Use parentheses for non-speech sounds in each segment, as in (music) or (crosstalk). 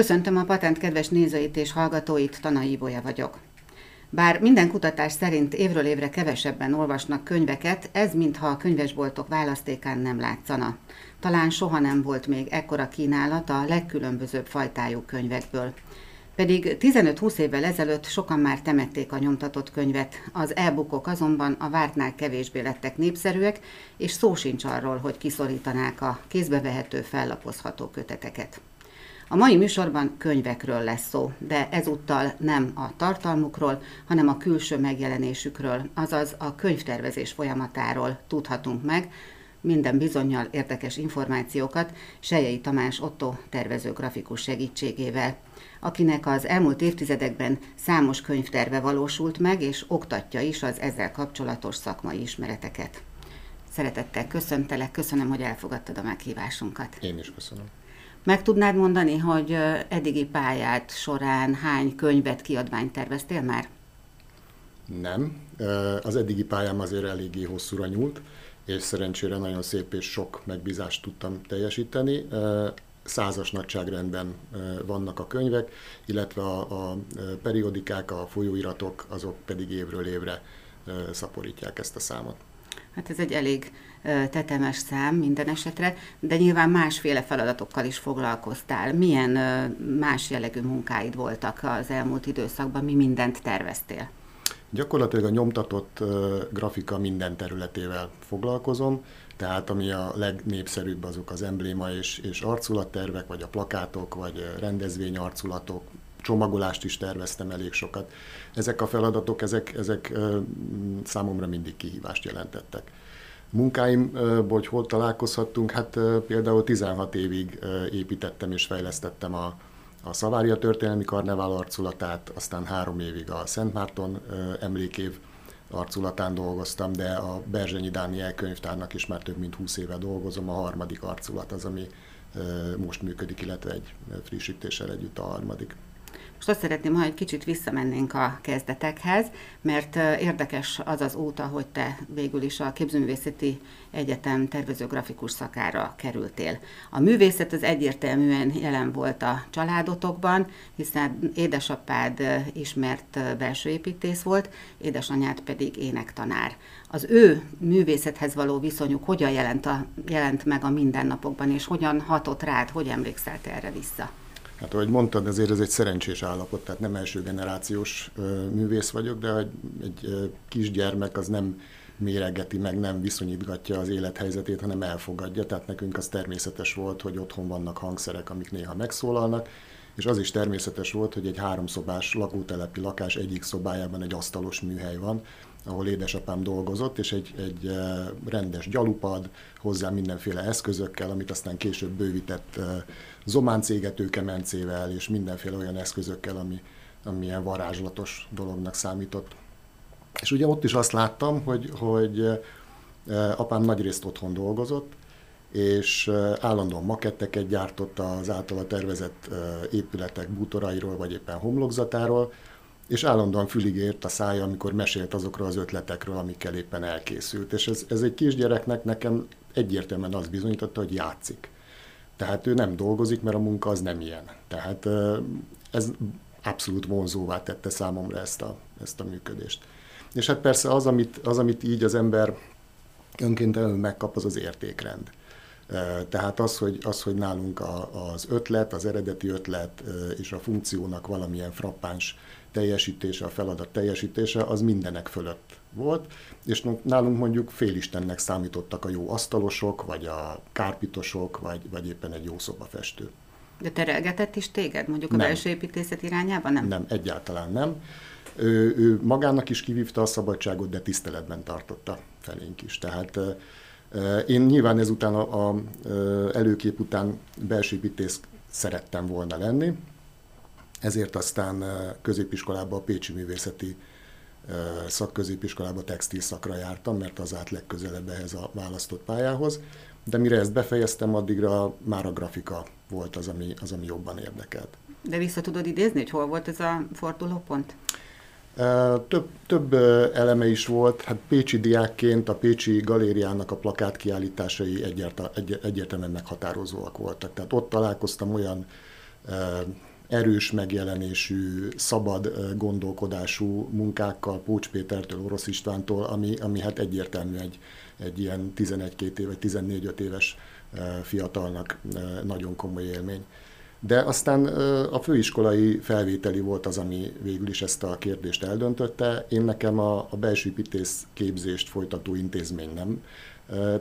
Köszöntöm a patent kedves nézőit és hallgatóit, Tanai Ibolya vagyok. Bár minden kutatás szerint évről évre kevesebben olvasnak könyveket, ez mintha a könyvesboltok választékán nem látszana. Talán soha nem volt még ekkora kínálat a legkülönbözőbb fajtájú könyvekből. Pedig 15-20 évvel ezelőtt sokan már temették a nyomtatott könyvet, az e-bookok azonban a vártnál kevésbé lettek népszerűek, és szó sincs arról, hogy kiszorítanák a kézbevehető, fellapozható köteteket. A mai műsorban könyvekről lesz szó, de ezúttal nem a tartalmukról, hanem a külső megjelenésükről, azaz a könyvtervezés folyamatáról tudhatunk meg, minden bizonyal érdekes információkat Sejei Tamás Otto tervező grafikus segítségével, akinek az elmúlt évtizedekben számos könyvterve valósult meg, és oktatja is az ezzel kapcsolatos szakmai ismereteket. Szeretettel köszöntelek, köszönöm, hogy elfogadtad a meghívásunkat. Én is köszönöm. Meg tudnád mondani, hogy eddigi pályát során hány könyvet, kiadványt terveztél már? Nem. Az eddigi pályám azért eléggé hosszúra nyúlt, és szerencsére nagyon szép és sok megbízást tudtam teljesíteni. Százas nagyságrendben vannak a könyvek, illetve a, a periodikák, a folyóiratok, azok pedig évről évre szaporítják ezt a számot. Hát ez egy elég tetemes szám minden esetre, de nyilván másféle feladatokkal is foglalkoztál. Milyen más jellegű munkáid voltak az elmúlt időszakban, mi mindent terveztél? Gyakorlatilag a nyomtatott grafika minden területével foglalkozom, tehát ami a legnépszerűbb azok az embléma és, és arculattervek, vagy a plakátok, vagy rendezvény arculatok, csomagolást is terveztem elég sokat. Ezek a feladatok, ezek, ezek számomra mindig kihívást jelentettek. Munkáimból, hogy hol találkozhattunk, hát például 16 évig építettem és fejlesztettem a, a Szavária történelmi karnevál arculatát, aztán három évig a Szent Márton emlékév arculatán dolgoztam, de a Berzsenyi Dániel könyvtárnak is már több mint 20 éve dolgozom, a harmadik arculat az, ami most működik, illetve egy frissítéssel együtt a harmadik. Most azt szeretném, ha egy kicsit visszamennénk a kezdetekhez, mert érdekes az az út, ahogy te végül is a Képzőművészeti Egyetem tervezőgrafikus szakára kerültél. A művészet az egyértelműen jelen volt a családotokban, hiszen édesapád ismert belsőépítész volt, édesanyád pedig énektanár. Az ő művészethez való viszonyuk hogyan jelent, a, jelent meg a mindennapokban, és hogyan hatott rád, hogy emlékszel te erre vissza? Hát ahogy mondtad, azért ez egy szerencsés állapot, tehát nem első generációs művész vagyok, de egy, egy kisgyermek az nem méregeti meg, nem viszonyítgatja az élethelyzetét, hanem elfogadja. Tehát nekünk az természetes volt, hogy otthon vannak hangszerek, amik néha megszólalnak, és az is természetes volt, hogy egy háromszobás lakótelepi lakás egyik szobájában egy asztalos műhely van, ahol édesapám dolgozott, és egy, egy rendes gyalupad, hozzá mindenféle eszközökkel, amit aztán később bővített zománcégető kemencével, és mindenféle olyan eszközökkel, ami, ami ilyen varázslatos dolognak számított. És ugye ott is azt láttam, hogy, hogy apám nagyrészt otthon dolgozott, és állandóan maketteket gyártott az általa tervezett épületek bútorairól, vagy éppen homlokzatáról, és állandóan fülig ért a szája, amikor mesélt azokról az ötletekről, amikkel éppen elkészült. És ez, ez egy kisgyereknek nekem egyértelműen az bizonyította, hogy játszik. Tehát ő nem dolgozik, mert a munka az nem ilyen. Tehát ez abszolút vonzóvá tette számomra ezt a, ezt a működést. És hát persze az, amit, az, amit így az ember önkéntelenül megkap, az az értékrend. Tehát az, hogy, az, hogy nálunk a, az ötlet, az eredeti ötlet és a funkciónak valamilyen frappáns teljesítése, a feladat teljesítése, az mindenek fölött volt, és nálunk mondjuk félistennek számítottak a jó asztalosok, vagy a kárpitosok, vagy, vagy éppen egy jó szobafestő. De terelgetett is téged, mondjuk a nem. belső építészet irányába, nem? Nem, egyáltalán nem. Ő, ő magának is kivívta a szabadságot, de tiszteletben tartotta felénk is. Tehát én nyilván ezután a, a előkép után belső építész szerettem volna lenni, ezért aztán középiskolában a Pécsi Művészeti szakközépiskolába textil szakra jártam, mert az állt legközelebb ehhez a választott pályához, de mire ezt befejeztem, addigra már a grafika volt az, ami, az, ami jobban érdekelt. De vissza tudod idézni, hogy hol volt ez a fordulópont? Több, több eleme is volt. Hát Pécsi diákként a Pécsi galériának a plakát kiállításai egyértelműen meghatározóak voltak. Tehát ott találkoztam olyan erős megjelenésű, szabad gondolkodású munkákkal, Pócs Pétertől, Orosz Istvántól, ami, ami hát egyértelmű egy, egy ilyen 11-2 év vagy 14-5 éves fiatalnak nagyon komoly élmény. De aztán a főiskolai felvételi volt az, ami végül is ezt a kérdést eldöntötte. Én nekem a, a belső építész képzést folytató intézmény nem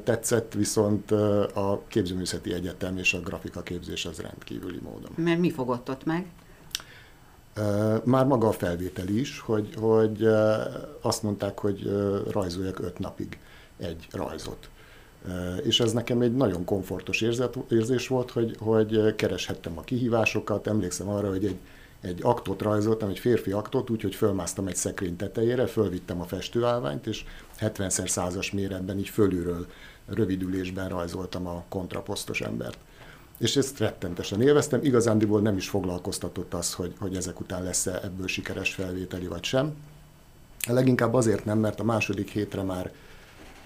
tetszett, viszont a képzőművészeti egyetem és a grafika képzés az rendkívüli módon. Mert mi fogott ott meg? Már maga a felvétel is, hogy, hogy azt mondták, hogy rajzoljak öt napig egy rajzot. És ez nekem egy nagyon komfortos érzet, érzés volt, hogy, hogy kereshettem a kihívásokat. Emlékszem arra, hogy egy, egy aktot rajzoltam, egy férfi aktot, úgyhogy fölmásztam egy szekrény tetejére, fölvittem a festőállványt, és 70 százas méretben így fölülről rövidülésben rajzoltam a kontraposztos embert. És ezt rettentesen élveztem, igazándiból nem is foglalkoztatott az, hogy, hogy ezek után lesz-e ebből sikeres felvételi vagy sem. Leginkább azért nem, mert a második hétre már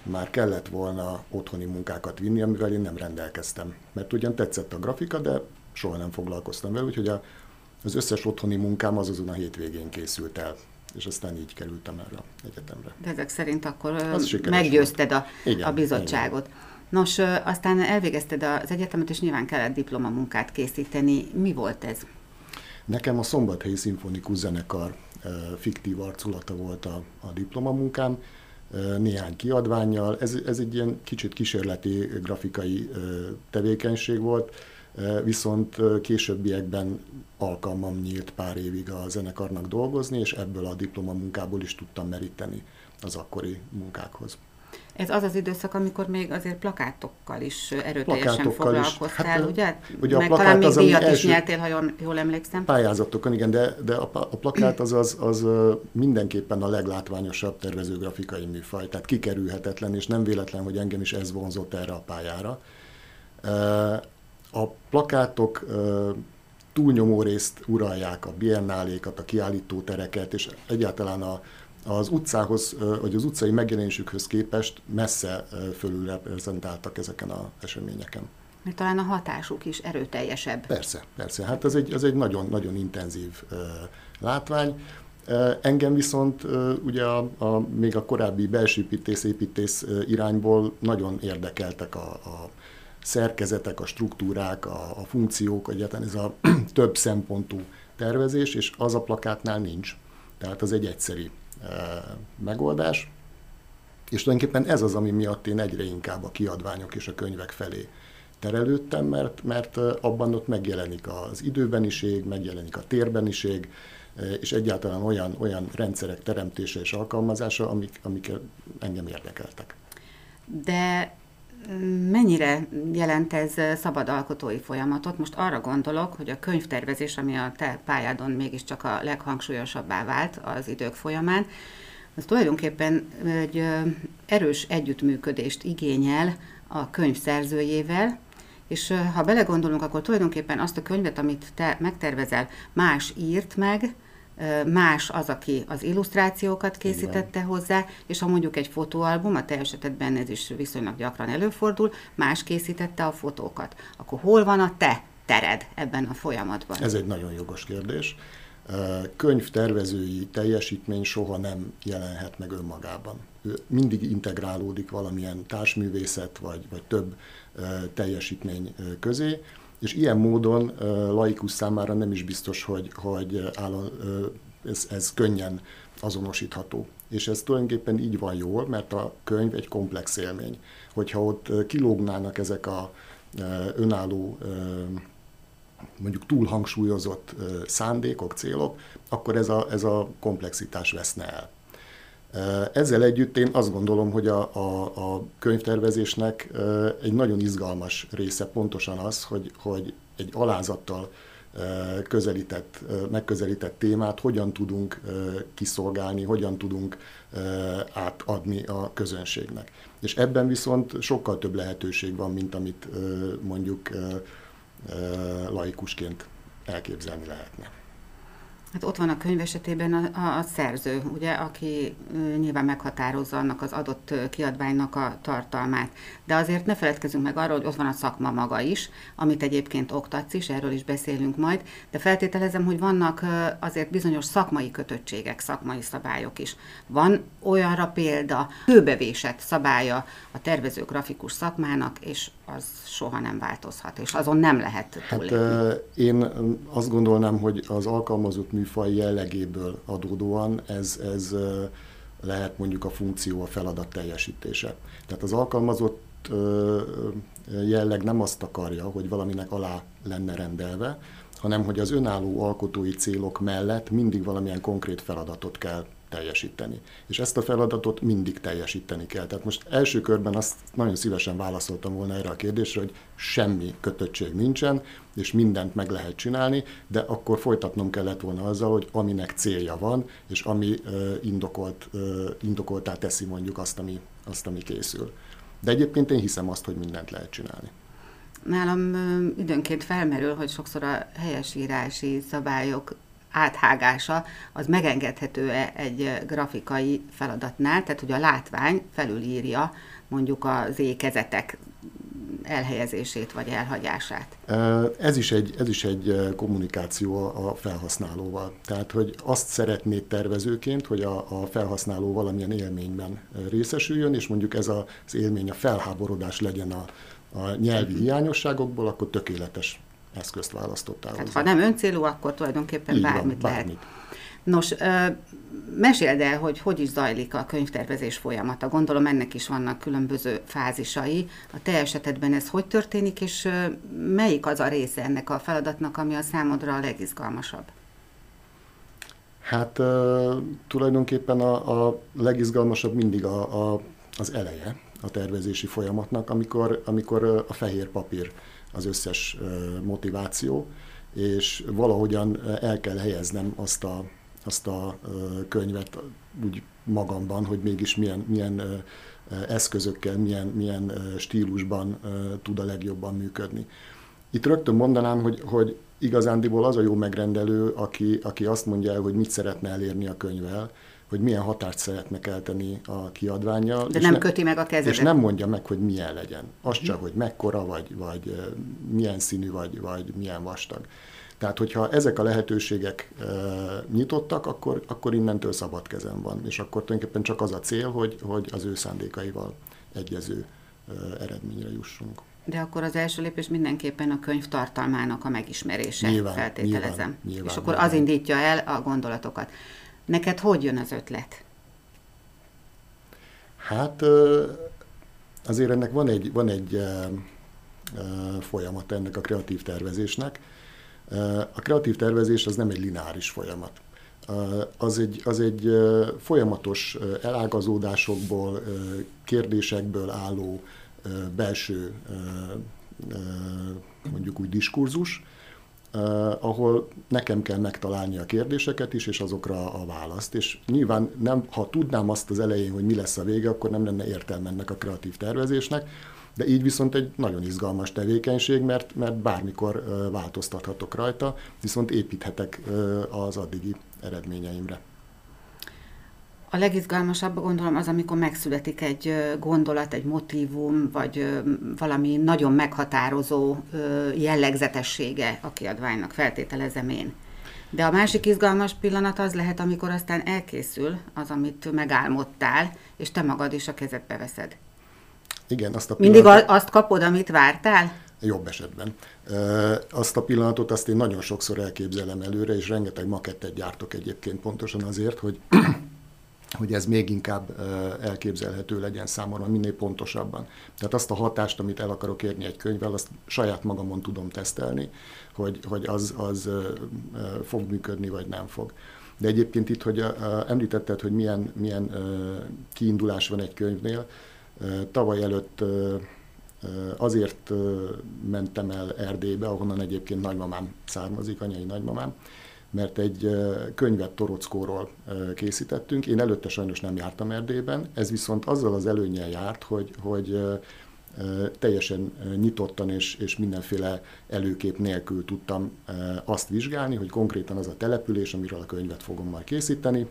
már kellett volna otthoni munkákat vinni, amivel én nem rendelkeztem. Mert ugyan tetszett a grafika, de soha nem foglalkoztam vele, úgyhogy a, az összes otthoni munkám az azon a hétvégén készült el és aztán így kerültem erre a egyetemre. De ezek szerint akkor meggyőzted a, igen, a bizottságot. Igen. Nos, aztán elvégezted az egyetemet, és nyilván kellett diplomamunkát készíteni. Mi volt ez? Nekem a Szombathelyi Szimfonikus Zenekar fiktív arculata volt a, a diplomamunkám, néhány kiadványjal. Ez, ez egy ilyen kicsit kísérleti grafikai tevékenység volt, viszont későbbiekben alkalmam nyílt pár évig a zenekarnak dolgozni, és ebből a diplomamunkából is tudtam meríteni az akkori munkákhoz. Ez az az időszak, amikor még azért plakátokkal is erőteljesen plakátokkal foglalkoztál, is. Hát, ugye? ugye Meg a talán még díjat is nyertél, ha jól, jól emlékszem. Pályázatokon, igen, de, de a, a plakát az, az, az mindenképpen a leglátványosabb tervezőgrafikai műfaj, tehát kikerülhetetlen, és nem véletlen, hogy engem is ez vonzott erre a pályára. A plakátok túlnyomó részt uralják a biennálékat, a kiállítótereket, és egyáltalán a, az utcához, vagy az utcai megjelenésükhöz képest messze fölül reprezentáltak ezeken az eseményeken. Mert talán a hatásuk is erőteljesebb. Persze, persze. Hát ez egy, ez egy nagyon, nagyon intenzív látvány. Engem viszont ugye a, a, még a korábbi belsőépítész, építész irányból nagyon érdekeltek a, a szerkezetek, a struktúrák, a, a funkciók, egyáltalán ez a (clears throat) több szempontú tervezés, és az a plakátnál nincs. Tehát az egy egyszeri megoldás, és tulajdonképpen ez az, ami miatt én egyre inkább a kiadványok és a könyvek felé terelődtem, mert, mert abban ott megjelenik az időbeniség, megjelenik a térbeniség, és egyáltalán olyan, olyan rendszerek teremtése és alkalmazása, amik, amik engem érdekeltek. De Mennyire jelent ez szabad alkotói folyamatot? Most arra gondolok, hogy a könyvtervezés, ami a te pályádon mégiscsak a leghangsúlyosabbá vált az idők folyamán, az tulajdonképpen egy erős együttműködést igényel a könyv szerzőjével, és ha belegondolunk, akkor tulajdonképpen azt a könyvet, amit te megtervezel, más írt meg, más az, aki az illusztrációkat készítette Igen. hozzá, és ha mondjuk egy fotóalbum, a te esetedben ez is viszonylag gyakran előfordul, más készítette a fotókat. Akkor hol van a te tered ebben a folyamatban? Ez egy nagyon jogos kérdés. Könyvtervezői teljesítmény soha nem jelenhet meg önmagában. Ő mindig integrálódik valamilyen társművészet, vagy, vagy több teljesítmény közé, és ilyen módon laikus számára nem is biztos, hogy, hogy áll, ez, ez könnyen azonosítható. És ez tulajdonképpen így van jól, mert a könyv egy komplex élmény. Hogyha ott kilógnának ezek a önálló mondjuk túl hangsúlyozott szándékok, célok, akkor ez a, ez a komplexitás veszne el. Ezzel együtt én azt gondolom, hogy a, a, a könyvtervezésnek egy nagyon izgalmas része pontosan az, hogy, hogy egy alázattal közelített, megközelített témát hogyan tudunk kiszolgálni, hogyan tudunk átadni a közönségnek. És ebben viszont sokkal több lehetőség van, mint amit mondjuk laikusként elképzelni lehetne. Hát ott van a könyv esetében a, a, a szerző, ugye, aki nyilván meghatározza annak az adott kiadványnak a tartalmát. De azért ne feledkezzünk meg arról, hogy ott van a szakma maga is, amit egyébként oktatsz is, erről is beszélünk majd, de feltételezem, hogy vannak azért bizonyos szakmai kötöttségek, szakmai szabályok is. Van olyanra példa, kőbevésett szabálya a tervező grafikus szakmának, és az soha nem változhat, és azon nem lehet túlélni. Hát én azt gondolnám, hogy az alkalmazott műfaj jellegéből adódóan ez, ez lehet mondjuk a funkció, a feladat teljesítése. Tehát az alkalmazott jelleg nem azt akarja, hogy valaminek alá lenne rendelve, hanem hogy az önálló alkotói célok mellett mindig valamilyen konkrét feladatot kell teljesíteni. És ezt a feladatot mindig teljesíteni kell. Tehát most első körben azt nagyon szívesen válaszoltam volna erre a kérdésre, hogy semmi kötöttség nincsen, és mindent meg lehet csinálni, de akkor folytatnom kellett volna azzal, hogy aminek célja van, és ami indokolt, indokoltá teszi mondjuk azt ami, azt, ami készül. De egyébként én hiszem azt, hogy mindent lehet csinálni. Nálam időnként felmerül, hogy sokszor a helyesírási szabályok áthágása az megengedhető-e egy grafikai feladatnál, tehát hogy a látvány felülírja mondjuk az ékezetek elhelyezését vagy elhagyását. Ez is, egy, ez is egy kommunikáció a felhasználóval. Tehát, hogy azt szeretnéd tervezőként, hogy a, a felhasználó valamilyen élményben részesüljön, és mondjuk ez az élmény, a felháborodás legyen a, a nyelvi hiányosságokból, akkor tökéletes eszközt választottál. Tehát ha nem öncélú, akkor tulajdonképpen Így bármit, van, bármit lehet. Nos, meséld el, hogy hogy is zajlik a könyvtervezés folyamata. Gondolom ennek is vannak különböző fázisai. A te esetedben ez hogy történik, és melyik az a része ennek a feladatnak, ami a számodra a legizgalmasabb? Hát tulajdonképpen a, a legizgalmasabb mindig a, a, az eleje a tervezési folyamatnak, amikor, amikor a fehér papír az összes motiváció, és valahogyan el kell helyeznem azt a, azt a könyvet úgy magamban, hogy mégis milyen, milyen eszközökkel, milyen, milyen stílusban tud a legjobban működni. Itt rögtön mondanám, hogy, hogy igazándiból az a jó megrendelő, aki, aki azt mondja el, hogy mit szeretne elérni a könyvvel, hogy milyen hatást szeretne kelteni a kiadványjal. De nem ne, köti meg a kezedet. És nem mondja meg, hogy milyen legyen. Az csak, hogy mekkora, vagy, vagy milyen színű, vagy, vagy milyen vastag. Tehát, hogyha ezek a lehetőségek e, nyitottak, akkor, akkor innentől szabad kezem van. És akkor tulajdonképpen csak az a cél, hogy, hogy az ő szándékaival egyező e, eredményre jussunk. De akkor az első lépés mindenképpen a könyv tartalmának a megismerése, nyilván, feltételezem. Nyilván, nyilván, és akkor nyilván. az indítja el a gondolatokat. Neked hogy jön az ötlet? Hát azért ennek van egy, van egy folyamat ennek a kreatív tervezésnek. A kreatív tervezés az nem egy lineáris folyamat. Az egy, az egy folyamatos elágazódásokból, kérdésekből álló belső mondjuk úgy diskurzus, Uh, ahol nekem kell megtalálni a kérdéseket is, és azokra a választ. És nyilván nem, ha tudnám azt az elején, hogy mi lesz a vége, akkor nem lenne értelme ennek a kreatív tervezésnek, de így viszont egy nagyon izgalmas tevékenység, mert, mert bármikor uh, változtathatok rajta, viszont építhetek uh, az addigi eredményeimre. A legizgalmasabb gondolom az, amikor megszületik egy gondolat, egy motívum, vagy valami nagyon meghatározó jellegzetessége a kiadványnak, feltételezem én. De a másik izgalmas pillanat az lehet, amikor aztán elkészül az, amit megálmodtál, és te magad is a kezedbe veszed. Igen, azt a pillanatot... Mindig azt kapod, amit vártál? Jobb esetben. Azt a pillanatot azt én nagyon sokszor elképzelem előre, és rengeteg makettet gyártok egyébként pontosan azért, hogy hogy ez még inkább elképzelhető legyen számomra, minél pontosabban. Tehát azt a hatást, amit el akarok érni egy könyvvel, azt saját magamon tudom tesztelni, hogy, hogy az, az fog működni, vagy nem fog. De egyébként itt, hogy említetted, hogy milyen, milyen kiindulás van egy könyvnél, tavaly előtt azért mentem el Erdélybe, ahonnan egyébként nagymamám származik, anyai nagymamám, mert egy könyvet Torockóról készítettünk. Én előtte sajnos nem jártam Erdélyben, ez viszont azzal az előnyel járt, hogy, hogy teljesen nyitottan és, és mindenféle előkép nélkül tudtam azt vizsgálni, hogy konkrétan az a település, amiről a könyvet fogom majd készíteni,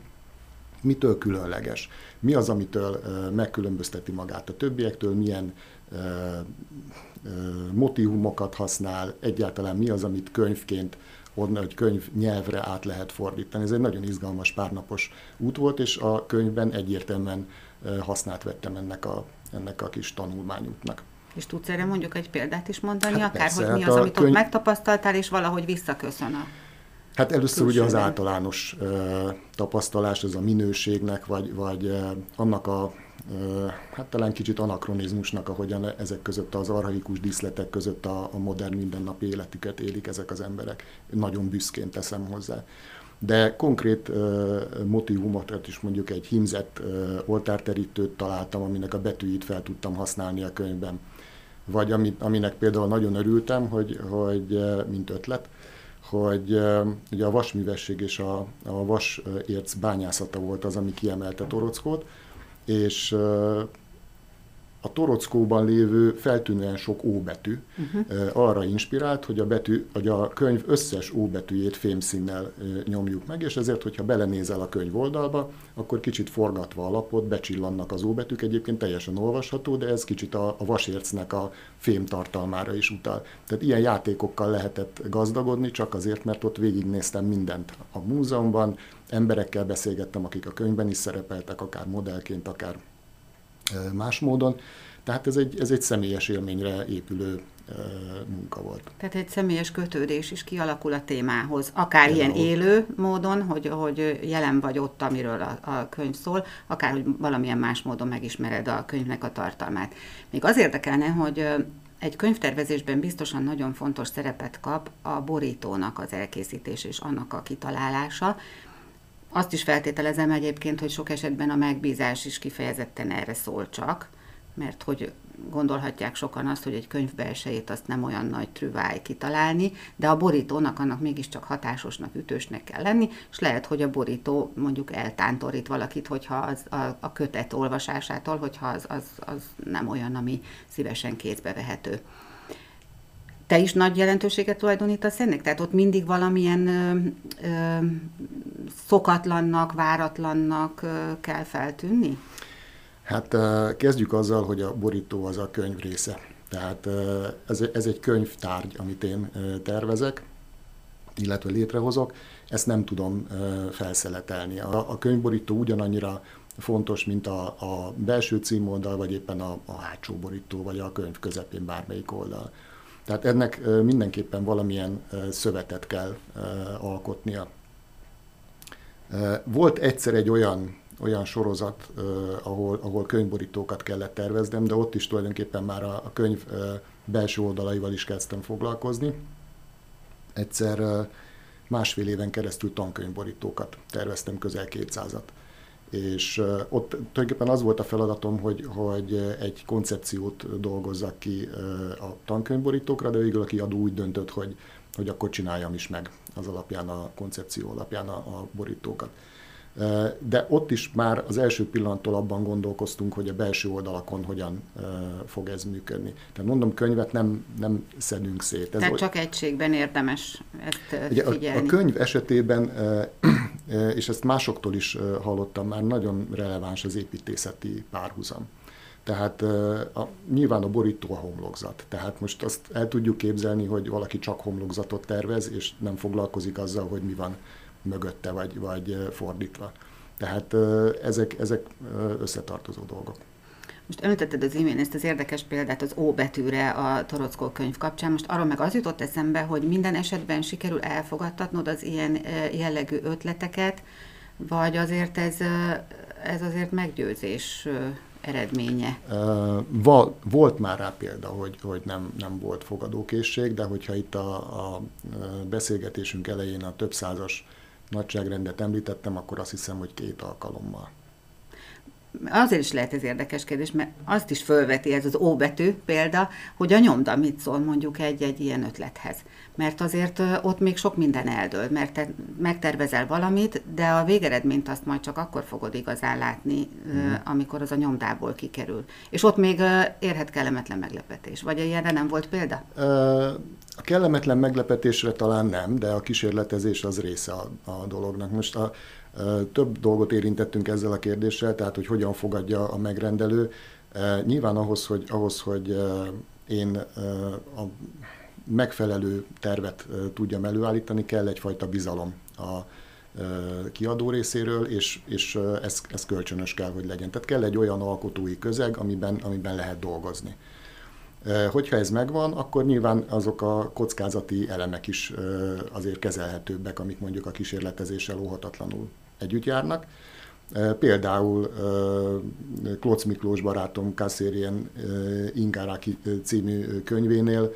mitől különleges, mi az, amitől megkülönbözteti magát a többiektől, milyen motivumokat használ, egyáltalán mi az, amit könyvként onnan, hogy könyv nyelvre át lehet fordítani. Ez egy nagyon izgalmas párnapos út volt, és a könyvben egyértelműen használt vettem ennek a, ennek a kis tanulmányútnak. És tudsz erre mondjuk egy példát is mondani, hát akár, persze, hogy mi hát az, amit könyv... ott megtapasztaltál, és valahogy visszaköszön a Hát először ugye az általános uh, tapasztalás, ez a minőségnek, vagy, vagy uh, annak a hát talán kicsit anakronizmusnak, ahogyan ezek között az arhaikus díszletek között a, a modern mindennapi életüket élik ezek az emberek. Nagyon büszkén teszem hozzá. De konkrét uh, motivumokat is mondjuk egy hímzett uh, oltárterítőt találtam, aminek a betűit fel tudtam használni a könyvben. Vagy ami, aminek például nagyon örültem, hogy, hogy uh, mint ötlet, hogy uh, ugye a vasművesség és a, a vasérc bányászata volt az, ami kiemelte Torockót, és a torockóban lévő feltűnően sok óbetű uh-huh. arra inspirált, hogy a, betű, hogy a könyv összes óbetűjét fémszínnel nyomjuk meg, és ezért, hogyha belenézel a könyv oldalba, akkor kicsit forgatva a lapot, becsillannak az óbetűk, egyébként teljesen olvasható, de ez kicsit a, a vasércnek a fém tartalmára is utal. Tehát ilyen játékokkal lehetett gazdagodni, csak azért, mert ott végignéztem mindent a múzeumban, emberekkel beszélgettem, akik a könyvben is szerepeltek, akár modellként, akár más módon. Tehát ez egy, ez egy személyes élményre épülő munka volt. Tehát egy személyes kötődés is kialakul a témához, akár Például. ilyen élő módon, hogy, hogy jelen vagy ott, amiről a, a könyv szól, akár hogy valamilyen más módon megismered a könyvnek a tartalmát. Még az érdekelne, hogy egy könyvtervezésben biztosan nagyon fontos szerepet kap a borítónak az elkészítés és annak a kitalálása, azt is feltételezem egyébként, hogy sok esetben a megbízás is kifejezetten erre szól csak, mert hogy gondolhatják sokan azt, hogy egy könyv belsejét azt nem olyan nagy trüváj kitalálni, de a borítónak annak mégiscsak hatásosnak, ütősnek kell lenni, és lehet, hogy a borító mondjuk eltántorít valakit, hogyha az a, a kötet olvasásától, hogyha az, az, az nem olyan, ami szívesen kézbe vehető te is nagy jelentőséget tulajdonítasz ennek? Tehát ott mindig valamilyen ö, ö, szokatlannak, váratlannak ö, kell feltűnni? Hát kezdjük azzal, hogy a borító az a könyv része. Tehát ez, ez egy könyvtárgy, amit én tervezek, illetve létrehozok. Ezt nem tudom felszeletelni. A, a könyvborító ugyanannyira fontos, mint a, a belső címoldal, vagy éppen a, a hátsó borító, vagy a könyv közepén bármelyik oldal. Tehát ennek mindenképpen valamilyen szövetet kell alkotnia. Volt egyszer egy olyan, olyan sorozat, ahol, ahol könyvborítókat kellett terveznem, de ott is tulajdonképpen már a, a könyv belső oldalaival is kezdtem foglalkozni. Egyszer másfél éven keresztül tankönyvborítókat terveztem, közel 200-at és ott tulajdonképpen az volt a feladatom, hogy, hogy egy koncepciót dolgozzak ki a tankönyvborítókra, de végül a kiadó úgy döntött, hogy, hogy akkor csináljam is meg az alapján, a koncepció alapján a, a borítókat. De ott is már az első pillanattól abban gondolkoztunk, hogy a belső oldalakon hogyan fog ez működni. Tehát mondom, könyvet nem, nem szedünk szét. Ez Tehát csak egységben érdemes ezt ugye figyelni. A, a könyv esetében, és ezt másoktól is hallottam, már nagyon releváns az építészeti párhuzam. Tehát a, nyilván a borító a homlokzat. Tehát most azt el tudjuk képzelni, hogy valaki csak homlokzatot tervez, és nem foglalkozik azzal, hogy mi van mögötte, vagy, vagy fordítva. Tehát ezek, ezek összetartozó dolgok. Most említetted az imént ezt az érdekes példát az O betűre a Torockó könyv kapcsán. Most arról meg az jutott eszembe, hogy minden esetben sikerül elfogadtatnod az ilyen jellegű ötleteket, vagy azért ez, ez azért meggyőzés eredménye? Volt már rá példa, hogy, hogy nem, nem volt fogadókészség, de hogyha itt a, a beszélgetésünk elején a több százas nagyságrendet említettem, akkor azt hiszem, hogy két alkalommal. Azért is lehet ez érdekes kérdés, mert azt is fölveti ez az betű példa, hogy a nyomda mit szól mondjuk egy-egy ilyen ötlethez. Mert azért ott még sok minden eldől, mert te megtervezel valamit, de a végeredményt azt majd csak akkor fogod igazán látni, mm. amikor az a nyomdából kikerül. És ott még érhet kellemetlen meglepetés. Vagy ilyenre nem volt példa? A kellemetlen meglepetésre talán nem, de a kísérletezés az része a, a dolognak. Most a, több dolgot érintettünk ezzel a kérdéssel, tehát hogy hogyan fogadja a megrendelő. Nyilván ahhoz, hogy, ahhoz, hogy én a megfelelő tervet tudjam előállítani, kell egyfajta bizalom a kiadó részéről, és, és ez, ez kölcsönös kell, hogy legyen. Tehát kell egy olyan alkotói közeg, amiben, amiben lehet dolgozni. Hogyha ez megvan, akkor nyilván azok a kockázati elemek is azért kezelhetőbbek, amik mondjuk a kísérletezéssel óhatatlanul együtt járnak. Például Klocz Miklós barátom Kasszérien Ingáráki című könyvénél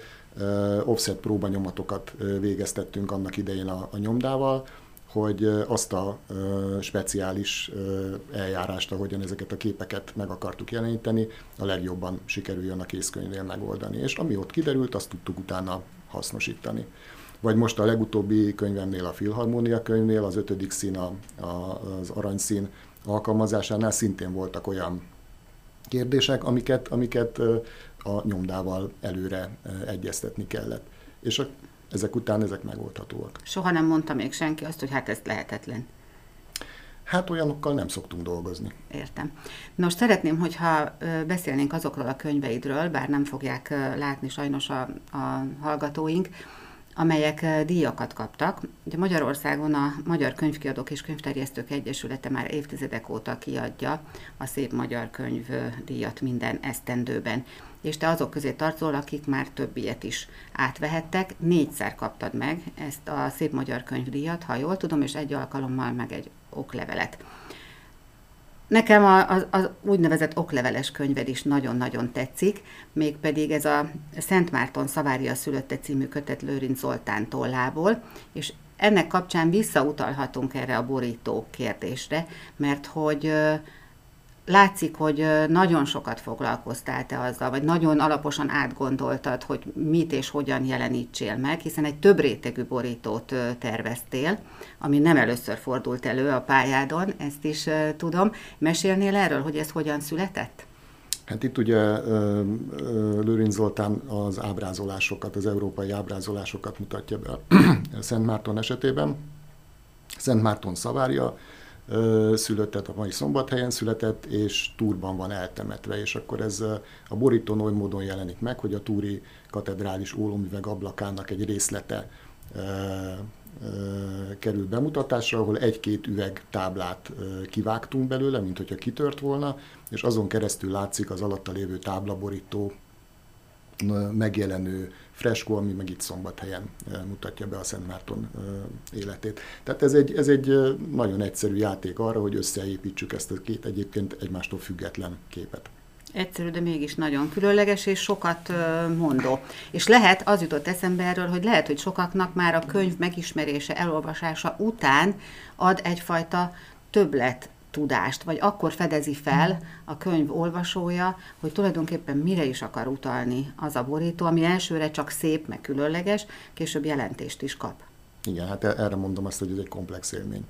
offset próbanyomatokat végeztettünk annak idején a, a nyomdával, hogy azt a speciális eljárást, ahogyan ezeket a képeket meg akartuk jeleníteni, a legjobban sikerüljön a készkönyvnél megoldani. És ami ott kiderült, azt tudtuk utána hasznosítani. Vagy most a legutóbbi könyvemnél, a Filharmónia könyvnél, az ötödik szín, a, a, az aranyszín alkalmazásánál szintén voltak olyan kérdések, amiket, amiket a nyomdával előre egyeztetni kellett. És a, ezek után ezek megoldhatóak. Soha nem mondta még senki azt, hogy hát ez lehetetlen. Hát olyanokkal nem szoktunk dolgozni. Értem. Nos, szeretném, hogyha beszélnénk azokról a könyveidről, bár nem fogják látni sajnos a, a hallgatóink, amelyek eh, díjakat kaptak. Ugye Magyarországon a Magyar Könyvkiadók és Könyvterjesztők Egyesülete már évtizedek óta kiadja a Szép Magyar Könyv eh, díjat minden esztendőben. És te azok közé tartozol, akik már több ilyet is átvehettek. Négyszer kaptad meg ezt a Szép Magyar Könyvdíjat, ha jól tudom, és egy alkalommal meg egy oklevelet. Nekem az, az úgynevezett okleveles könyved is nagyon-nagyon tetszik, mégpedig ez a Szent Márton Szavária szülötte című kötet Lőrinc Zoltán tollából, és ennek kapcsán visszautalhatunk erre a borító kérdésre, mert hogy látszik, hogy nagyon sokat foglalkoztál te azzal, vagy nagyon alaposan átgondoltad, hogy mit és hogyan jelenítsél meg, hiszen egy több rétegű borítót terveztél, ami nem először fordult elő a pályádon, ezt is tudom. Mesélnél erről, hogy ez hogyan született? Hát itt ugye Lőrinc Zoltán az ábrázolásokat, az európai ábrázolásokat mutatja be (clears throat) Szent Márton esetében. Szent Márton szavária, született, tehát a mai szombathelyen született, és Túrban van eltemetve, és akkor ez a borítón oly módon jelenik meg, hogy a Túri katedrális ólomüveg ablakának egy részlete kerül bemutatásra, ahol egy-két üveg táblát kivágtunk belőle, mint hogyha kitört volna, és azon keresztül látszik az alatta lévő táblaborító megjelenő freskó, ami meg itt szombathelyen mutatja be a Szent Márton életét. Tehát ez egy, ez egy nagyon egyszerű játék arra, hogy összeépítsük ezt a két egyébként egymástól független képet. Egyszerű, de mégis nagyon különleges és sokat mondó. És lehet, az jutott eszembe erről, hogy lehet, hogy sokaknak már a könyv megismerése, elolvasása után ad egyfajta többlet tudást, vagy akkor fedezi fel a könyv olvasója, hogy tulajdonképpen mire is akar utalni az a borító, ami elsőre csak szép, meg különleges, később jelentést is kap. Igen, hát erre mondom azt, hogy ez egy komplex élmény.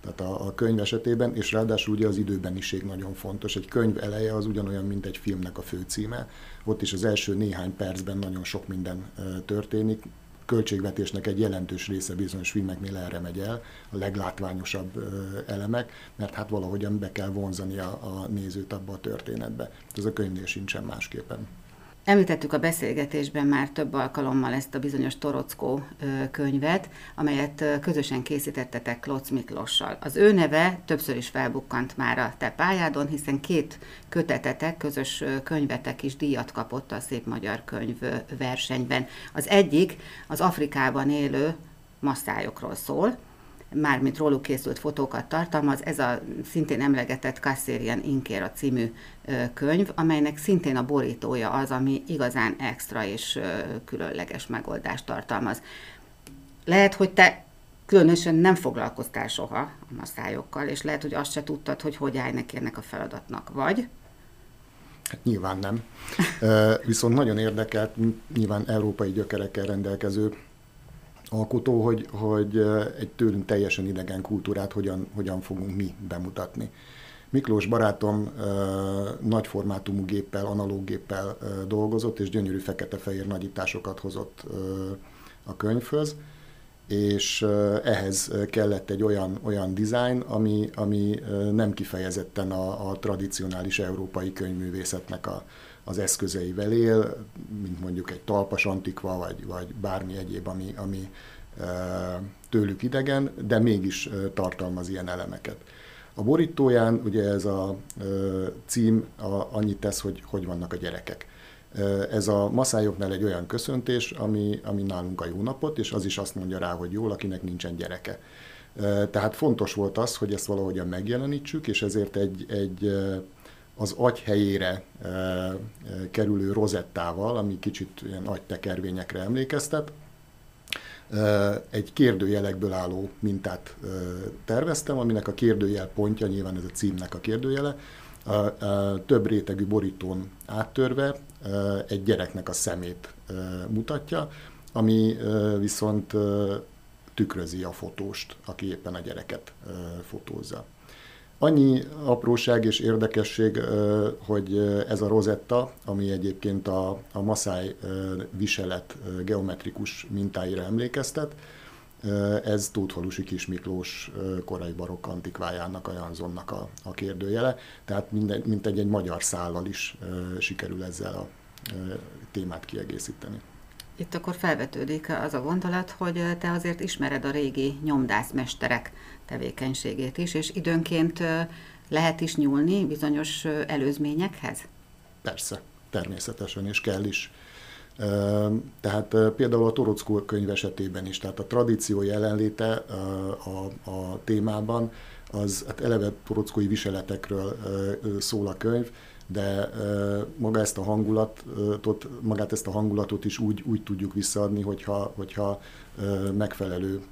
Tehát a, a könyv esetében, és ráadásul ugye az időbeniség nagyon fontos. Egy könyv eleje az ugyanolyan, mint egy filmnek a főcíme. Ott is az első néhány percben nagyon sok minden történik, költségvetésnek egy jelentős része bizonyos filmeknél erre megy el, a leglátványosabb elemek, mert hát valahogyan be kell vonzani a, a nézőt abba a történetbe. Ez a könyvnél sincsen másképpen. Említettük a beszélgetésben már több alkalommal ezt a bizonyos Torockó könyvet, amelyet közösen készítettetek Klotz Miklossal. Az ő neve többször is felbukkant már a te pályádon, hiszen két kötetetek, közös könyvetek is díjat kapott a Szép Magyar Könyv versenyben. Az egyik az Afrikában élő masszájokról szól, mármint róluk készült fotókat tartalmaz, ez a szintén emlegetett Kasserian Inkéra című könyv, amelynek szintén a borítója az, ami igazán extra és különleges megoldást tartalmaz. Lehet, hogy te különösen nem foglalkoztál soha a maszályokkal, és lehet, hogy azt se tudtad, hogy hogy állj neki ennek a feladatnak, vagy? Hát nyilván nem. Viszont nagyon érdekelt, nyilván európai gyökerekkel rendelkező alkotó, hogy, hogy egy tőlünk teljesen idegen kultúrát hogyan, hogyan fogunk mi bemutatni. Miklós barátom nagy formátumú géppel, analóg géppel dolgozott, és gyönyörű fekete-fehér nagyításokat hozott a könyvhöz, és ehhez kellett egy olyan, olyan design, ami, ami nem kifejezetten a, a tradicionális európai könyvművészetnek a, az eszközeivel él, mint mondjuk egy talpas antikva, vagy, vagy bármi egyéb, ami, ami tőlük idegen, de mégis tartalmaz ilyen elemeket. A borítóján ugye ez a cím a, annyit tesz, hogy hogy vannak a gyerekek. Ez a maszájoknál egy olyan köszöntés, ami, ami nálunk a jó napot, és az is azt mondja rá, hogy jól, akinek nincsen gyereke. Tehát fontos volt az, hogy ezt valahogyan megjelenítsük, és ezért egy, egy az agy helyére kerülő rozettával, ami kicsit ilyen agytekervényekre emlékeztet, egy kérdőjelekből álló mintát terveztem, aminek a kérdőjel pontja, nyilván ez a címnek a kérdőjele, a, a több rétegű borítón áttörve egy gyereknek a szemét mutatja, ami viszont tükrözi a fotóst, aki éppen a gyereket fotózza. Annyi apróság és érdekesség, hogy ez a rozetta, ami egyébként a, a maszáj viselet geometrikus mintáira emlékeztet, ez Tóthalusi Kis Miklós korai barokk antikvájának, a Janzonnak a, a kérdőjele, tehát minden, mint egy, egy magyar szállal is sikerül ezzel a témát kiegészíteni. Itt akkor felvetődik az a gondolat, hogy te azért ismered a régi nyomdászmesterek tevékenységét is, és időnként lehet is nyúlni bizonyos előzményekhez? Persze, természetesen, és kell is. Tehát például a Torockó könyv esetében is, tehát a tradíció jelenléte a, a témában, az hát eleve torockói viseletekről szól a könyv, de maga ezt a hangulatot, magát ezt a hangulatot is úgy, úgy tudjuk visszaadni, hogyha, hogyha megfelelő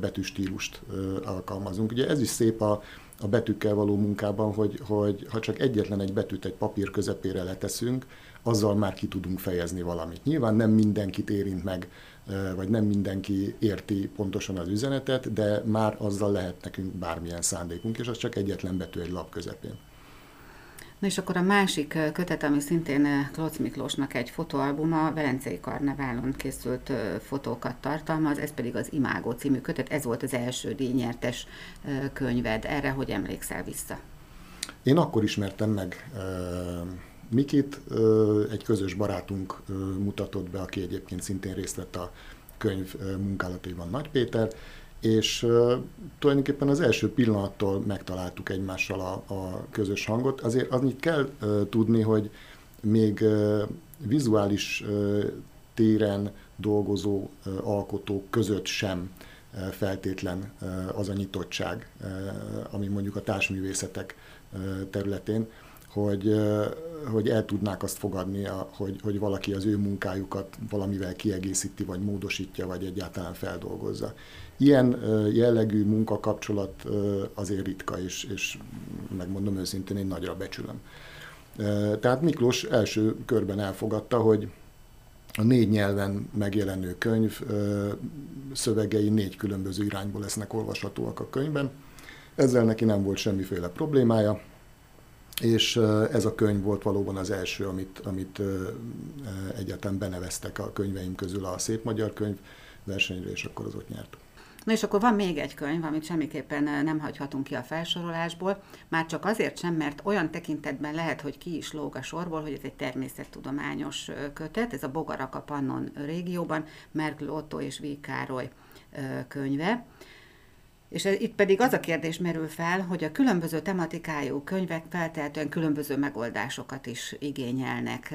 betűstílust alkalmazunk. Ugye ez is szép a, a betűkkel való munkában, hogy, hogy ha csak egyetlen egy betűt egy papír közepére leteszünk, azzal már ki tudunk fejezni valamit. Nyilván nem mindenkit érint meg, vagy nem mindenki érti pontosan az üzenetet, de már azzal lehet nekünk bármilyen szándékunk, és az csak egyetlen betű egy lap közepén. Na és akkor a másik kötet, ami szintén Klotz Miklósnak egy fotóalbuma, Velencei Karneválon készült fotókat tartalmaz, ez pedig az Imágó című kötet, ez volt az első díjnyertes könyved. Erre hogy emlékszel vissza? Én akkor ismertem meg Mikit, egy közös barátunk mutatott be, aki egyébként szintén részt vett a könyv munkálataiban Nagy Péter, és uh, tulajdonképpen az első pillanattól megtaláltuk egymással a, a közös hangot. Azért annyit kell tudni, hogy még vizuális téren dolgozó alkotók között sem feltétlen az a nyitottság, ami mondjuk a társművészetek területén, hogy, hogy el tudnák azt fogadni, hogy, hogy valaki az ő munkájukat valamivel kiegészíti, vagy módosítja, vagy egyáltalán feldolgozza. Ilyen jellegű munkakapcsolat azért ritka, és, és megmondom őszintén, én nagyra becsülöm. Tehát Miklós első körben elfogadta, hogy a négy nyelven megjelenő könyv szövegei négy különböző irányból lesznek olvashatóak a könyvben. Ezzel neki nem volt semmiféle problémája, és ez a könyv volt valóban az első, amit, amit egyáltalán beneveztek a könyveim közül a Szép Magyar Könyv versenyre, és akkor az ott nyert. Na és akkor van még egy könyv, amit semmiképpen nem hagyhatunk ki a felsorolásból, már csak azért sem, mert olyan tekintetben lehet, hogy ki is lóg a sorból, hogy ez egy természettudományos kötet, ez a Bogarak a Pannon régióban, Merkl Otto és V. Károly könyve. És itt pedig az a kérdés merül fel, hogy a különböző tematikájú könyvek feltehetően különböző megoldásokat is igényelnek.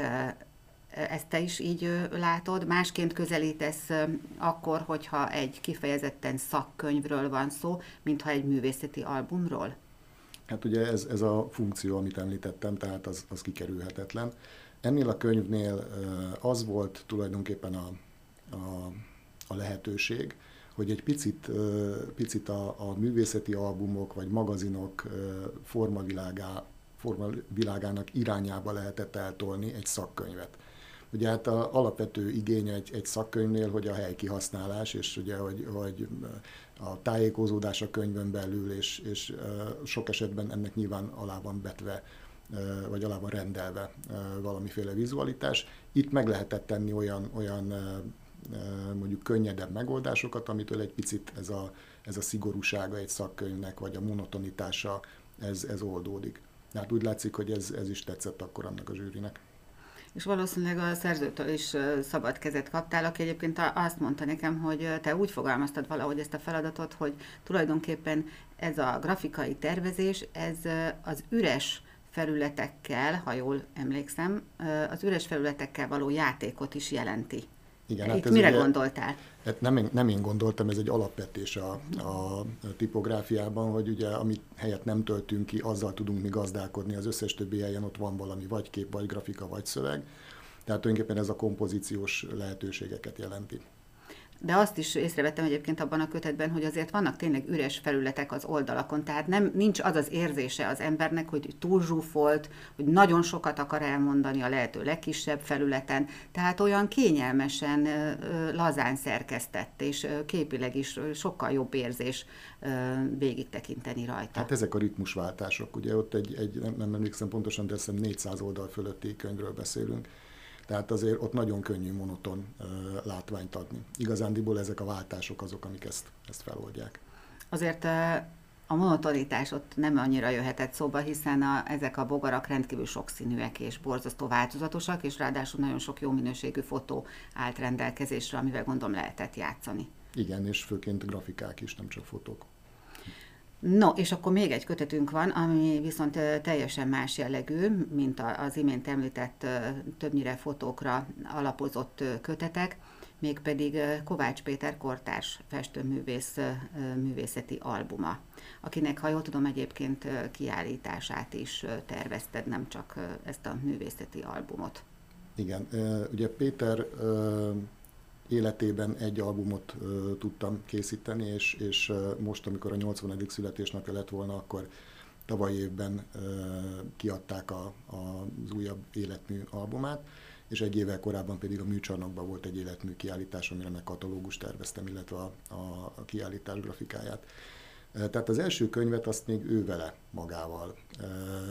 Ezt te is így látod? Másként közelítesz akkor, hogyha egy kifejezetten szakkönyvről van szó, mintha egy művészeti albumról? Hát ugye ez, ez a funkció, amit említettem, tehát az, az kikerülhetetlen. Ennél a könyvnél az volt tulajdonképpen a, a, a lehetőség, hogy egy picit, picit a, a művészeti albumok vagy magazinok formavilágá, formavilágának irányába lehetett eltolni egy szakkönyvet. Ugye hát a alapvető igény egy, egy szakkönyvnél, hogy a hely kihasználás, és ugye, hogy, hogy a tájékozódás a könyvön belül, és, és sok esetben ennek nyilván alá van betve vagy alá van rendelve valamiféle vizualitás. Itt meg lehetett tenni olyan, olyan mondjuk könnyedebb megoldásokat, amitől egy picit ez a, ez a szigorúsága egy szakkönyvnek, vagy a monotonitása, ez, ez oldódik. Hát úgy látszik, hogy ez, ez is tetszett akkor annak a zsűrinek és valószínűleg a szerzőtől is szabad kezet kaptál, aki egyébként azt mondta nekem, hogy te úgy fogalmaztad valahogy ezt a feladatot, hogy tulajdonképpen ez a grafikai tervezés, ez az üres felületekkel, ha jól emlékszem, az üres felületekkel való játékot is jelenti. Igen, hát Itt mire ugye, gondoltál? Hát nem, én, nem én gondoltam, ez egy alapvetés a, a tipográfiában, hogy ugye amit helyet nem töltünk ki, azzal tudunk mi gazdálkodni, az összes többi helyen ott van valami, vagy kép, vagy grafika, vagy szöveg. Tehát tulajdonképpen ez a kompozíciós lehetőségeket jelenti. De azt is észrevettem egyébként abban a kötetben, hogy azért vannak tényleg üres felületek az oldalakon, tehát nem, nincs az az érzése az embernek, hogy túl zsúfolt, hogy nagyon sokat akar elmondani a lehető legkisebb felületen, tehát olyan kényelmesen, lazán szerkesztett, és képileg is sokkal jobb érzés végig tekinteni rajta. Hát ezek a ritmusváltások, ugye ott egy, egy nem, nem emlékszem pontosan, de azt 400 oldal fölötti könyvről beszélünk, tehát azért ott nagyon könnyű monoton látványt adni. Igazándiból ezek a váltások azok, amik ezt, ezt feloldják. Azért a monotonitás ott nem annyira jöhetett szóba, hiszen a, ezek a bogarak rendkívül sokszínűek és borzasztó változatosak, és ráadásul nagyon sok jó minőségű fotó állt rendelkezésre, amivel gondolom lehetett játszani. Igen, és főként grafikák is, nem csak fotók. No, és akkor még egy kötetünk van, ami viszont teljesen más jellegű, mint az imént említett többnyire fotókra alapozott kötetek, mégpedig Kovács Péter kortárs festőművész művészeti albuma, akinek, ha jól tudom, egyébként kiállítását is tervezted, nem csak ezt a művészeti albumot. Igen, ugye Péter életében egy albumot uh, tudtam készíteni, és, és most, amikor a 80. születésnapja lett volna, akkor tavaly évben uh, kiadták a, a, az újabb életmű albumát, és egy évvel korábban pedig a műcsarnokban volt egy életmű kiállítás, amire meg katalógus terveztem, illetve a, a, a kiállítás grafikáját. Tehát az első könyvet azt még ő vele magával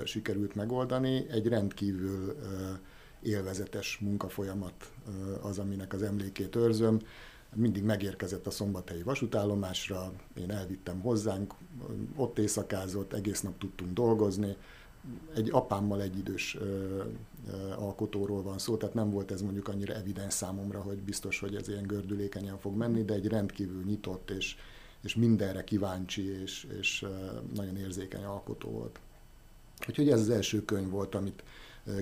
sikerült megoldani, egy rendkívül élvezetes munkafolyamat az, aminek az emlékét őrzöm. Mindig megérkezett a szombathelyi vasútállomásra, én elvittem hozzánk, ott éjszakázott, egész nap tudtunk dolgozni. Egy apámmal egy idős alkotóról van szó, tehát nem volt ez mondjuk annyira evidens számomra, hogy biztos, hogy ez ilyen gördülékenyen fog menni, de egy rendkívül nyitott és, és mindenre kíváncsi és, és nagyon érzékeny alkotó volt. Úgyhogy ez az első könyv volt, amit,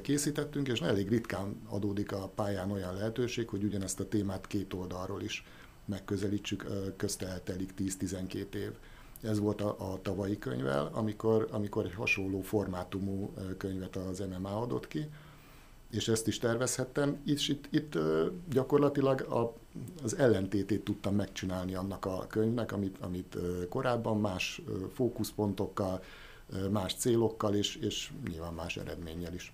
készítettünk, és elég ritkán adódik a pályán olyan lehetőség, hogy ugyanezt a témát két oldalról is megközelítsük, közte eltelik 10-12 év. Ez volt a, a tavalyi könyvvel, amikor, amikor egy hasonló formátumú könyvet az MMA adott ki, és ezt is tervezhettem, és itt, itt gyakorlatilag a, az ellentétét tudtam megcsinálni annak a könyvnek, amit, amit korábban más fókuszpontokkal, más célokkal, és, és nyilván más eredménnyel is.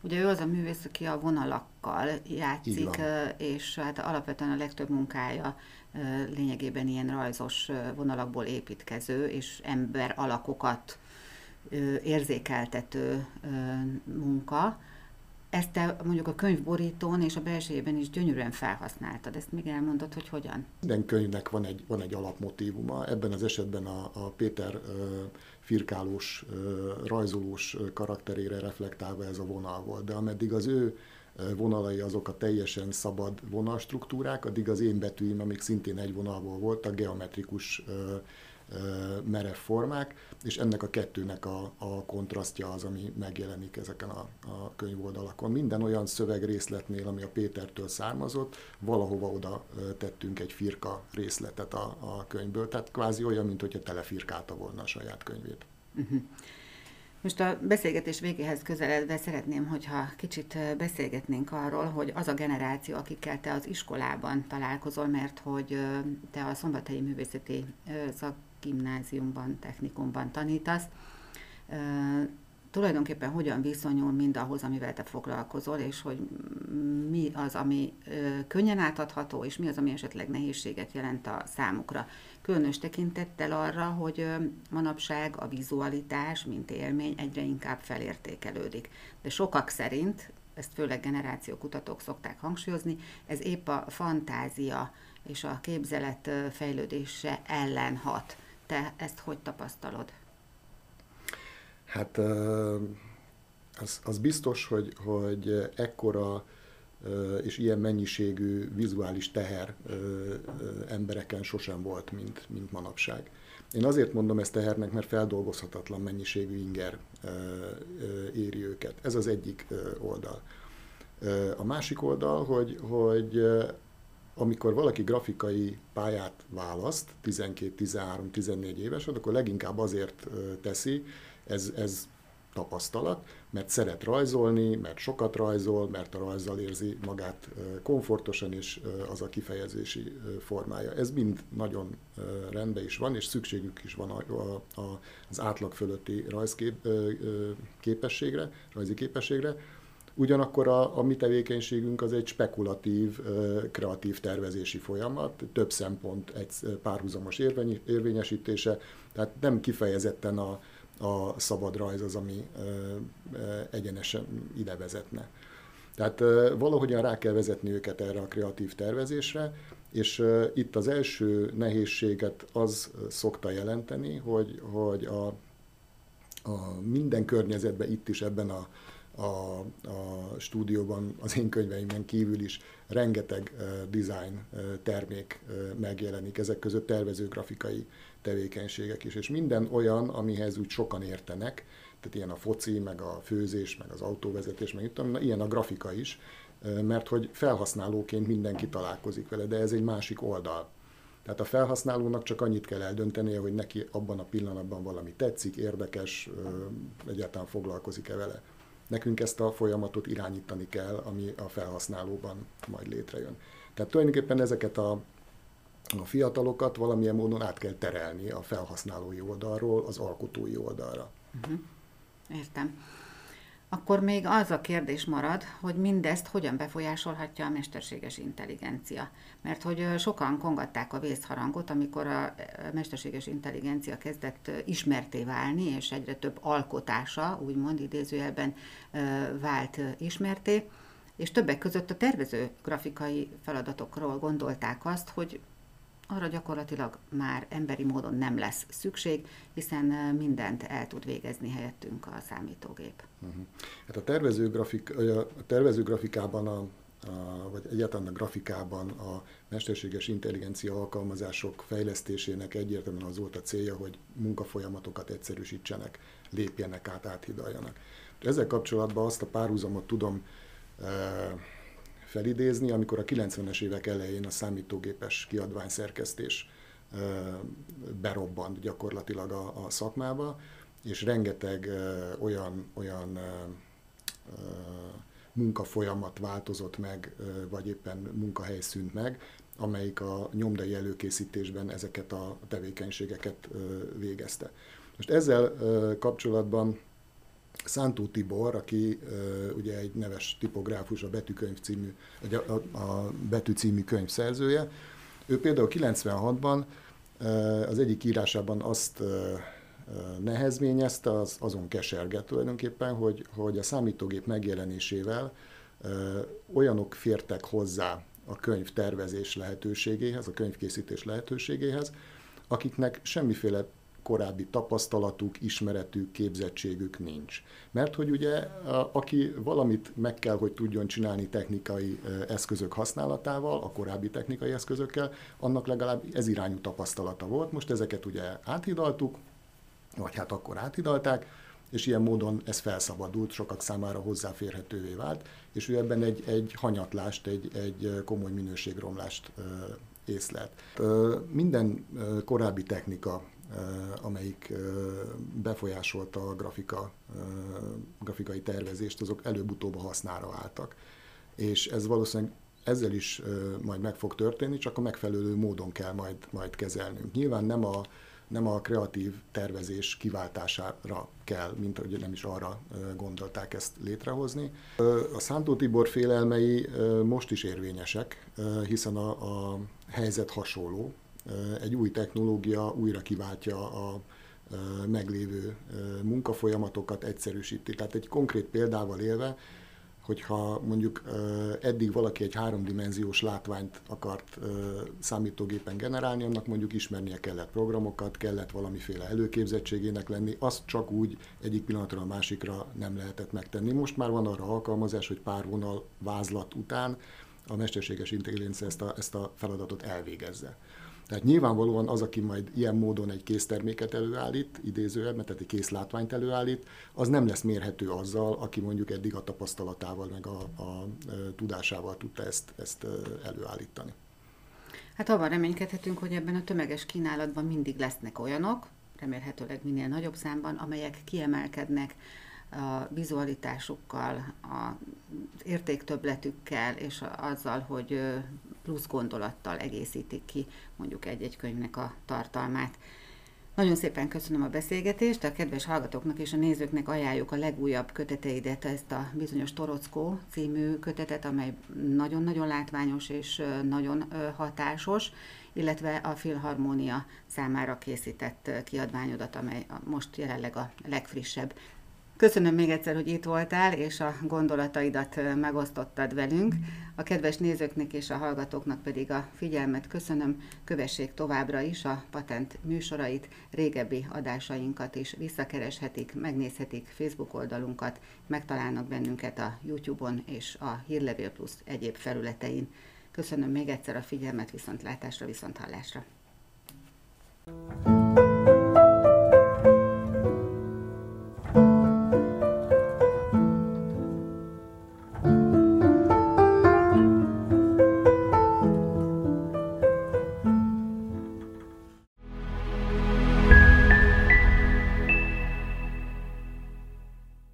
Ugye ő az a művész, aki a vonalakkal játszik, és hát alapvetően a legtöbb munkája lényegében ilyen rajzos vonalakból építkező, és ember alakokat érzékeltető munka. Ezt te mondjuk a könyvborítón és a belsejében is gyönyörűen felhasználtad. Ezt még elmondod, hogy hogyan? Minden könyvnek van egy, van egy alapmotívuma. Ebben az esetben a, a Péter firkálós, rajzolós karakterére reflektálva ez a vonal volt. De ameddig az ő vonalai azok a teljesen szabad vonalstruktúrák, addig az én betűim, amik szintén egy vonalból voltak, geometrikus merev formák, és ennek a kettőnek a, a kontrasztja az, ami megjelenik ezeken a, a könyvoldalakon. Minden olyan szövegrészletnél, ami a Pétertől származott, valahova oda tettünk egy firka részletet a, a könyvből, tehát kvázi olyan, mint hogyha telefirkálta volna a saját könyvét. Uh-huh. Most a beszélgetés végéhez közeledve szeretném, hogyha kicsit beszélgetnénk arról, hogy az a generáció, akikkel te az iskolában találkozol, mert hogy te a Szombathelyi Művészeti Szakgimnáziumban, technikumban tanítasz, tulajdonképpen hogyan viszonyul mindahhoz, amivel te foglalkozol, és hogy mi az, ami könnyen átadható, és mi az, ami esetleg nehézséget jelent a számukra. Különös tekintettel arra, hogy manapság a vizualitás, mint élmény egyre inkább felértékelődik. De sokak szerint, ezt főleg generációkutatók szokták hangsúlyozni, ez épp a fantázia és a képzelet fejlődése ellen hat. Te ezt hogy tapasztalod? Hát az, az biztos, hogy, hogy ekkora és ilyen mennyiségű vizuális teher embereken sosem volt, mint, mint manapság. Én azért mondom ezt tehernek, mert feldolgozhatatlan mennyiségű inger éri őket. Ez az egyik oldal. A másik oldal, hogy, hogy amikor valaki grafikai pályát választ, 12-13-14 éves, akkor leginkább azért teszi, ez, ez tapasztalat, mert szeret rajzolni, mert sokat rajzol, mert a rajzzal érzi magát komfortosan, és az a kifejezési formája. Ez mind nagyon rendben is van, és szükségük is van a, a, az átlag fölötti rajzkép képességre, rajzi képességre. Ugyanakkor a, a mi tevékenységünk az egy spekulatív, kreatív tervezési folyamat, több szempont egy párhuzamos érvény, érvényesítése, tehát nem kifejezetten a, a szabad rajz az, ami egyenesen ide vezetne. Tehát valahogyan rá kell vezetni őket erre a kreatív tervezésre, és itt az első nehézséget az szokta jelenteni, hogy, hogy a, a minden környezetben, itt is ebben a, a, a stúdióban, az én könyveimben kívül is rengeteg design termék megjelenik, ezek között tervezőgrafikai tevékenységek is, és minden olyan, amihez úgy sokan értenek, tehát ilyen a foci, meg a főzés, meg az autóvezetés, meg itt, ilyen a grafika is, mert hogy felhasználóként mindenki találkozik vele, de ez egy másik oldal. Tehát a felhasználónak csak annyit kell eldöntenie, hogy neki abban a pillanatban valami tetszik, érdekes, egyáltalán foglalkozik-e vele. Nekünk ezt a folyamatot irányítani kell, ami a felhasználóban majd létrejön. Tehát tulajdonképpen ezeket a, a fiatalokat valamilyen módon át kell terelni a felhasználói oldalról az alkotói oldalra. Uh-huh. Értem akkor még az a kérdés marad, hogy mindezt hogyan befolyásolhatja a mesterséges intelligencia. Mert hogy sokan kongatták a vészharangot, amikor a mesterséges intelligencia kezdett ismerté válni, és egyre több alkotása, úgymond idézőjelben vált ismerté, és többek között a tervező grafikai feladatokról gondolták azt, hogy arra gyakorlatilag már emberi módon nem lesz szükség, hiszen mindent el tud végezni helyettünk a számítógép. Uh-huh. Hát a tervezőgrafik, a tervezőgrafikában a a, vagy egyáltalán a grafikában a mesterséges intelligencia alkalmazások fejlesztésének egyértelműen az volt a célja, hogy munkafolyamatokat egyszerűsítsenek, lépjenek át, áthidaljanak. Ezzel kapcsolatban azt a párhuzamot tudom felidézni, amikor a 90-es évek elején a számítógépes kiadványszerkesztés berobbant gyakorlatilag a, a szakmába, és rengeteg olyan, olyan munkafolyamat változott meg, vagy éppen munkahely szűnt meg, amelyik a nyomdai előkészítésben ezeket a tevékenységeket végezte. Most ezzel kapcsolatban Szántó Tibor, aki ugye egy neves tipográfus, a Betűkönyv című, a, a Betű című könyv szerzője, ő például 96-ban uh, az egyik írásában azt nehezményezte, az, azon keserget tulajdonképpen, hogy, hogy a számítógép megjelenésével olyanok fértek hozzá a könyv tervezés lehetőségéhez, a könyvkészítés lehetőségéhez, akiknek semmiféle korábbi tapasztalatuk, ismeretük, képzettségük nincs. Mert hogy ugye, aki valamit meg kell, hogy tudjon csinálni technikai eszközök használatával, a korábbi technikai eszközökkel, annak legalább ez irányú tapasztalata volt. Most ezeket ugye áthidaltuk, vagy hát akkor áthidalták, és ilyen módon ez felszabadult, sokak számára hozzáférhetővé vált, és ő ebben egy, egy hanyatlást, egy, egy komoly minőségromlást észlelt. Minden korábbi technika amelyik befolyásolta a grafika, grafikai tervezést, azok előbb-utóbb hasznára álltak. És ez valószínűleg ezzel is majd meg fog történni, csak a megfelelő módon kell majd, majd kezelnünk. Nyilván nem a, nem a kreatív tervezés kiváltására kell, mint hogy nem is arra gondolták ezt létrehozni. A Szántó Tibor félelmei most is érvényesek, hiszen a, a helyzet hasonló. Egy új technológia újra kiváltja a meglévő munkafolyamatokat, egyszerűsíti. Tehát egy konkrét példával élve, hogyha mondjuk eddig valaki egy háromdimenziós látványt akart számítógépen generálni, annak mondjuk ismernie kellett programokat, kellett valamiféle előképzettségének lenni, azt csak úgy egyik pillanatra a másikra nem lehetett megtenni. Most már van arra alkalmazás, hogy pár vonal vázlat után a mesterséges intelligencia ezt a, ezt a feladatot elvégezze. Tehát nyilvánvalóan az, aki majd ilyen módon egy készterméket előállít, idézőjelben, tehát egy készlátványt előállít, az nem lesz mérhető azzal, aki mondjuk eddig a tapasztalatával, meg a, a, tudásával tudta ezt, ezt előállítani. Hát abban reménykedhetünk, hogy ebben a tömeges kínálatban mindig lesznek olyanok, remélhetőleg minél nagyobb számban, amelyek kiemelkednek a vizualitásukkal, az értéktöbletükkel, és azzal, hogy plusz gondolattal egészítik ki mondjuk egy-egy könyvnek a tartalmát. Nagyon szépen köszönöm a beszélgetést, a kedves hallgatóknak és a nézőknek ajánljuk a legújabb köteteidet, ezt a bizonyos Torockó című kötetet, amely nagyon-nagyon látványos és nagyon hatásos, illetve a Filharmónia számára készített kiadványodat, amely most jelenleg a legfrissebb. Köszönöm még egyszer, hogy itt voltál, és a gondolataidat megosztottad velünk. A kedves nézőknek és a hallgatóknak pedig a figyelmet köszönöm. Kövessék továbbra is a patent műsorait, régebbi adásainkat is visszakereshetik, megnézhetik Facebook oldalunkat, megtalálnak bennünket a YouTube-on és a Hírlevél Plus egyéb felületein. Köszönöm még egyszer a figyelmet, viszontlátásra, viszonthallásra.